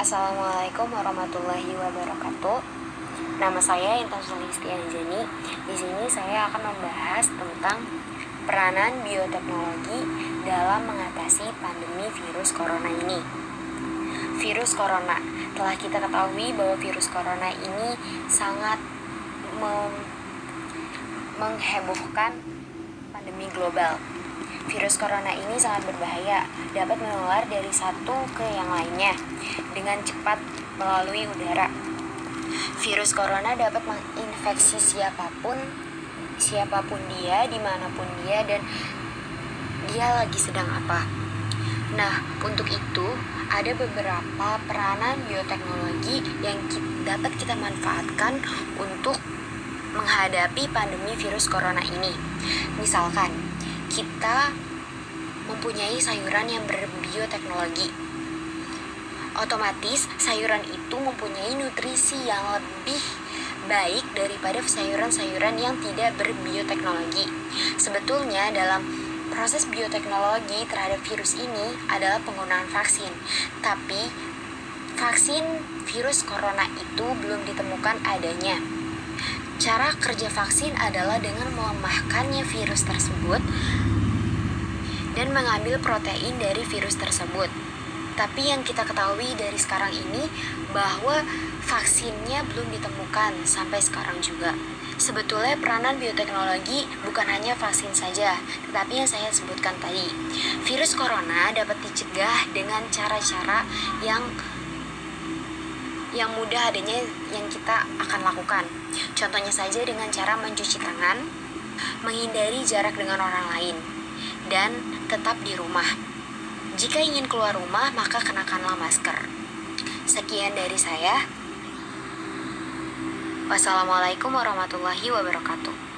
Assalamualaikum warahmatullahi wabarakatuh. Nama saya Intan Sulisti Anjani. Di sini saya akan membahas tentang peranan bioteknologi dalam mengatasi pandemi virus corona ini. Virus corona telah kita ketahui bahwa virus corona ini sangat menghebohkan pandemi global Virus corona ini sangat berbahaya, dapat menular dari satu ke yang lainnya dengan cepat melalui udara. Virus corona dapat menginfeksi siapa pun, siapa pun dia, di mana pun dia, dan dia lagi sedang apa. Nah, untuk itu ada beberapa peranan bioteknologi yang dapat kita manfaatkan untuk menghadapi pandemi virus corona ini. Misalkan, kita mempunyai sayuran yang berbioteknologi. Otomatis, sayuran itu mempunyai nutrisi yang lebih baik daripada sayuran-sayuran yang tidak berbioteknologi. Sebetulnya dalam proses bioteknologi terhadap virus ini adalah penggunaan vaksin. Tapi vaksin virus corona itu belum ditemukan adanya. Cara kerja vaksin adalah dengan melemahkannya virus tersebut dan mengambil protein dari virus tersebut. Tapi yang kita ketahui dari sekarang ini bahwa vaksinnya belum ditemukan sampai sekarang juga. Sebetulnya peranan bioteknologi bukan hanya vaksin saja, tetapi yang saya sebutkan tadi. Virus corona dapat dicegah dengan cara-cara yang yang mudah adanya yang kita akan lakukan. Contohnya saja dengan cara mencuci tangan, menghindari jarak dengan orang lain, dan tetap di rumah. Jika ingin keluar rumah, maka kenakanlah masker. Sekian dari saya. Wassalamualaikum warahmatullahi wabarakatuh.